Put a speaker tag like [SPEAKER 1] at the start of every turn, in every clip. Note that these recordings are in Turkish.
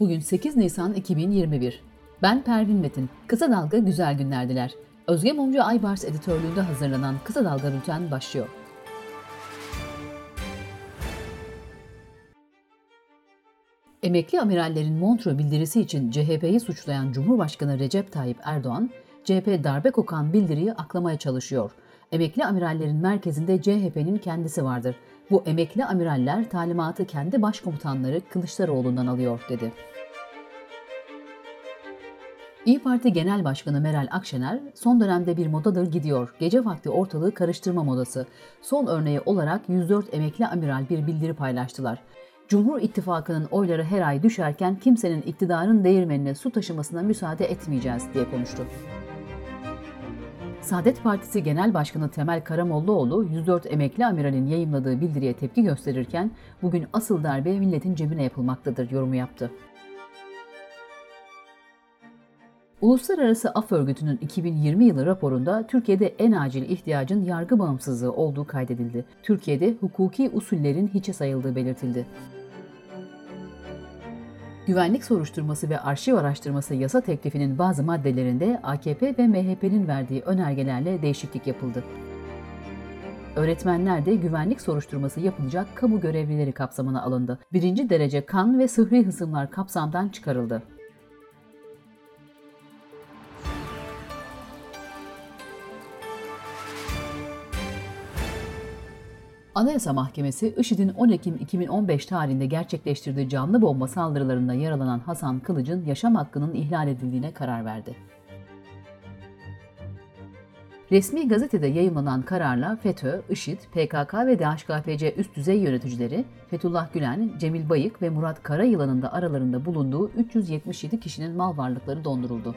[SPEAKER 1] Bugün 8 Nisan 2021. Ben Pervin Metin. Kısa Dalga güzel günlerdiler. Özge Mumcu Aybars editörlüğünde hazırlanan Kısa Dalga Bülten başlıyor. Emekli amirallerin Montreux bildirisi için CHP'yi suçlayan Cumhurbaşkanı Recep Tayyip Erdoğan, CHP darbe kokan bildiriyi aklamaya çalışıyor. Emekli amirallerin merkezinde CHP'nin kendisi vardır. Bu emekli amiraller talimatı kendi başkomutanları Kılıçdaroğlu'ndan alıyor dedi. İyi Parti Genel Başkanı Meral Akşener, son dönemde bir modadır gidiyor. Gece vakti ortalığı karıştırma modası. Son örneği olarak 104 emekli amiral bir bildiri paylaştılar. Cumhur İttifakı'nın oyları her ay düşerken kimsenin iktidarın değirmenine su taşımasına müsaade etmeyeceğiz diye konuştu. Saadet Partisi Genel Başkanı Temel Karamollaoğlu 104 emekli amiralin yayımladığı bildiriye tepki gösterirken bugün asıl darbe milletin cebine yapılmaktadır yorumu yaptı. Uluslararası Af Örgütü'nün 2020 yılı raporunda Türkiye'de en acil ihtiyacın yargı bağımsızlığı olduğu kaydedildi. Türkiye'de hukuki usullerin hiçe sayıldığı belirtildi. Güvenlik soruşturması ve arşiv araştırması yasa teklifinin bazı maddelerinde AKP ve MHP'nin verdiği önergelerle değişiklik yapıldı. Öğretmenler de güvenlik soruşturması yapılacak kamu görevlileri kapsamına alındı. Birinci derece kan ve sıhhi hısımlar kapsamdan çıkarıldı. Anayasa Mahkemesi, IŞİD'in 10 Ekim 2015 tarihinde gerçekleştirdiği canlı bomba saldırılarında yaralanan Hasan Kılıç'ın yaşam hakkının ihlal edildiğine karar verdi. Resmi gazetede yayımlanan kararla FETÖ, IŞİD, PKK ve DHKPC üst düzey yöneticileri Fethullah Gülen, Cemil Bayık ve Murat Karayılan'ın da aralarında bulunduğu 377 kişinin mal varlıkları donduruldu.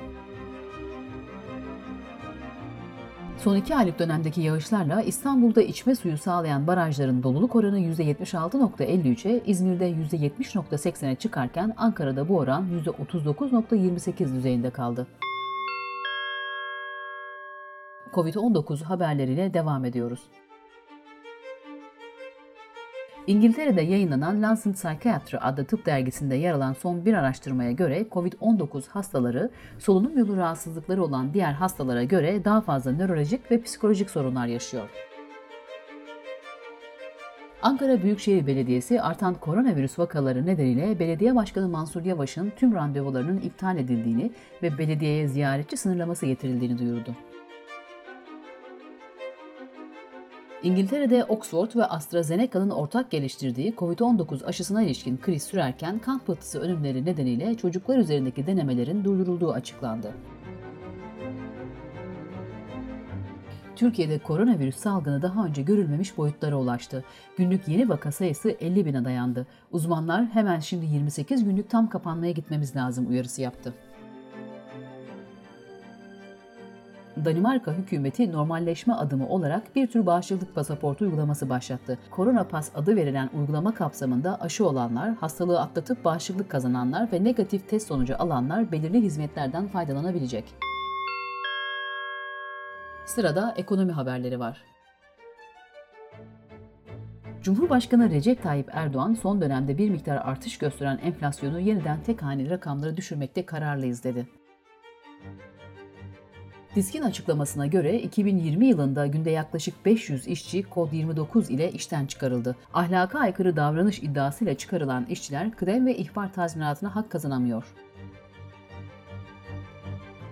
[SPEAKER 1] Son iki aylık dönemdeki yağışlarla İstanbul'da içme suyu sağlayan barajların doluluk oranı %76.53'e, İzmir'de %70.80'e çıkarken Ankara'da bu oran %39.28 düzeyinde kaldı. Covid-19 haberleriyle devam ediyoruz. İngiltere'de yayınlanan Lancet Psychiatry adlı tıp dergisinde yer alan son bir araştırmaya göre COVID-19 hastaları solunum yolu rahatsızlıkları olan diğer hastalara göre daha fazla nörolojik ve psikolojik sorunlar yaşıyor. Ankara Büyükşehir Belediyesi artan koronavirüs vakaları nedeniyle Belediye Başkanı Mansur Yavaş'ın tüm randevularının iptal edildiğini ve belediyeye ziyaretçi sınırlaması getirildiğini duyurdu. İngiltere'de Oxford ve AstraZeneca'nın ortak geliştirdiği COVID-19 aşısına ilişkin kriz sürerken kan pıhtısı ölümleri nedeniyle çocuklar üzerindeki denemelerin durdurulduğu açıklandı. Türkiye'de koronavirüs salgını daha önce görülmemiş boyutlara ulaştı. Günlük yeni vaka sayısı 50 bine dayandı. Uzmanlar hemen şimdi 28 günlük tam kapanmaya gitmemiz lazım uyarısı yaptı. Danimarka hükümeti normalleşme adımı olarak bir tür bağışıklık pasaportu uygulaması başlattı. Korona Pas adı verilen uygulama kapsamında aşı olanlar, hastalığı atlatıp bağışıklık kazananlar ve negatif test sonucu alanlar belirli hizmetlerden faydalanabilecek. Sırada ekonomi haberleri var. Cumhurbaşkanı Recep Tayyip Erdoğan son dönemde bir miktar artış gösteren enflasyonu yeniden tek haneli rakamlara düşürmekte kararlıyız dedi. Diskin açıklamasına göre 2020 yılında günde yaklaşık 500 işçi kod 29 ile işten çıkarıldı. Ahlaka aykırı davranış iddiasıyla çıkarılan işçiler kıdem ve ihbar tazminatına hak kazanamıyor.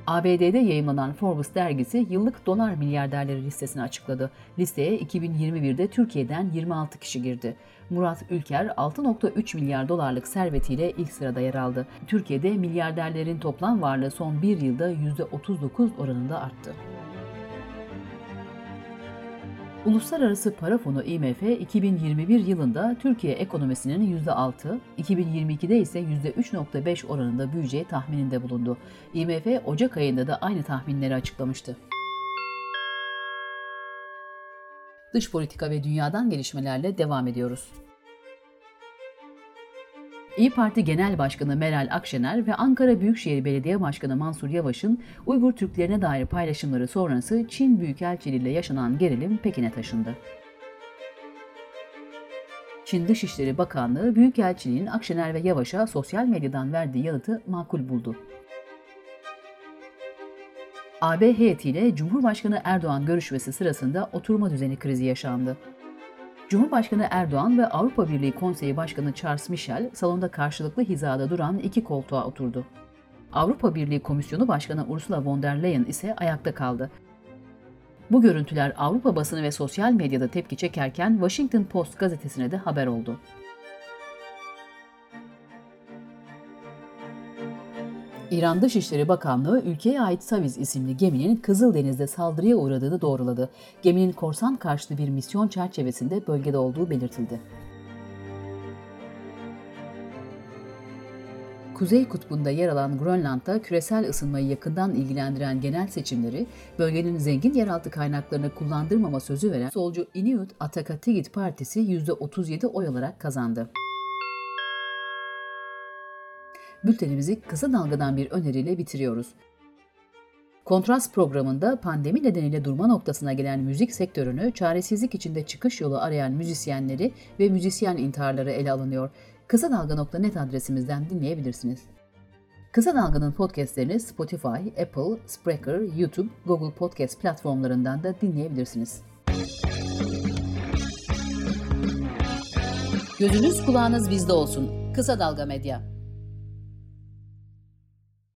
[SPEAKER 1] ABD'de yayımlanan Forbes dergisi yıllık dolar milyarderleri listesini açıkladı. Listeye 2021'de Türkiye'den 26 kişi girdi. Murat Ülker 6.3 milyar dolarlık servetiyle ilk sırada yer aldı. Türkiye'de milyarderlerin toplam varlığı son bir yılda %39 oranında arttı. Uluslararası Para Fonu IMF 2021 yılında Türkiye ekonomisinin %6, 2022'de ise %3.5 oranında büyüyeceği tahmininde bulundu. IMF Ocak ayında da aynı tahminleri açıklamıştı. Dış politika ve dünyadan gelişmelerle devam ediyoruz. İyi Parti Genel Başkanı Meral Akşener ve Ankara Büyükşehir Belediye Başkanı Mansur Yavaş'ın Uygur Türklerine dair paylaşımları sonrası Çin Büyükelçiliği ile yaşanan gerilim Pekin'e taşındı. Çin Dışişleri Bakanlığı Büyükelçiliğin Akşener ve Yavaş'a sosyal medyadan verdiği yanıtı makul buldu. AB heyetiyle Cumhurbaşkanı Erdoğan görüşmesi sırasında oturma düzeni krizi yaşandı. Cumhurbaşkanı Erdoğan ve Avrupa Birliği Konseyi Başkanı Charles Michel salonda karşılıklı hizada duran iki koltuğa oturdu. Avrupa Birliği Komisyonu Başkanı Ursula von der Leyen ise ayakta kaldı. Bu görüntüler Avrupa basını ve sosyal medyada tepki çekerken Washington Post gazetesine de haber oldu. İran Dışişleri Bakanlığı ülkeye ait Saviz isimli geminin Kızıldeniz'de saldırıya uğradığını doğruladı. Geminin korsan karşıtı bir misyon çerçevesinde bölgede olduğu belirtildi. Kuzey Kutbu'nda yer alan Grönland'da küresel ısınmayı yakından ilgilendiren genel seçimleri, bölgenin zengin yeraltı kaynaklarını kullandırmama sözü veren solcu Inuit Ataqatigiit Partisi %37 oy alarak kazandı. Bültenimizi kısa dalgadan bir öneriyle bitiriyoruz. Kontrast programında pandemi nedeniyle durma noktasına gelen müzik sektörünü çaresizlik içinde çıkış yolu arayan müzisyenleri ve müzisyen intiharları ele alınıyor. Kısa Dalga.net adresimizden dinleyebilirsiniz. Kısa Dalga'nın podcastlerini Spotify, Apple, Spreaker, YouTube, Google Podcast platformlarından da dinleyebilirsiniz. Gözünüz kulağınız bizde olsun. Kısa Dalga Medya.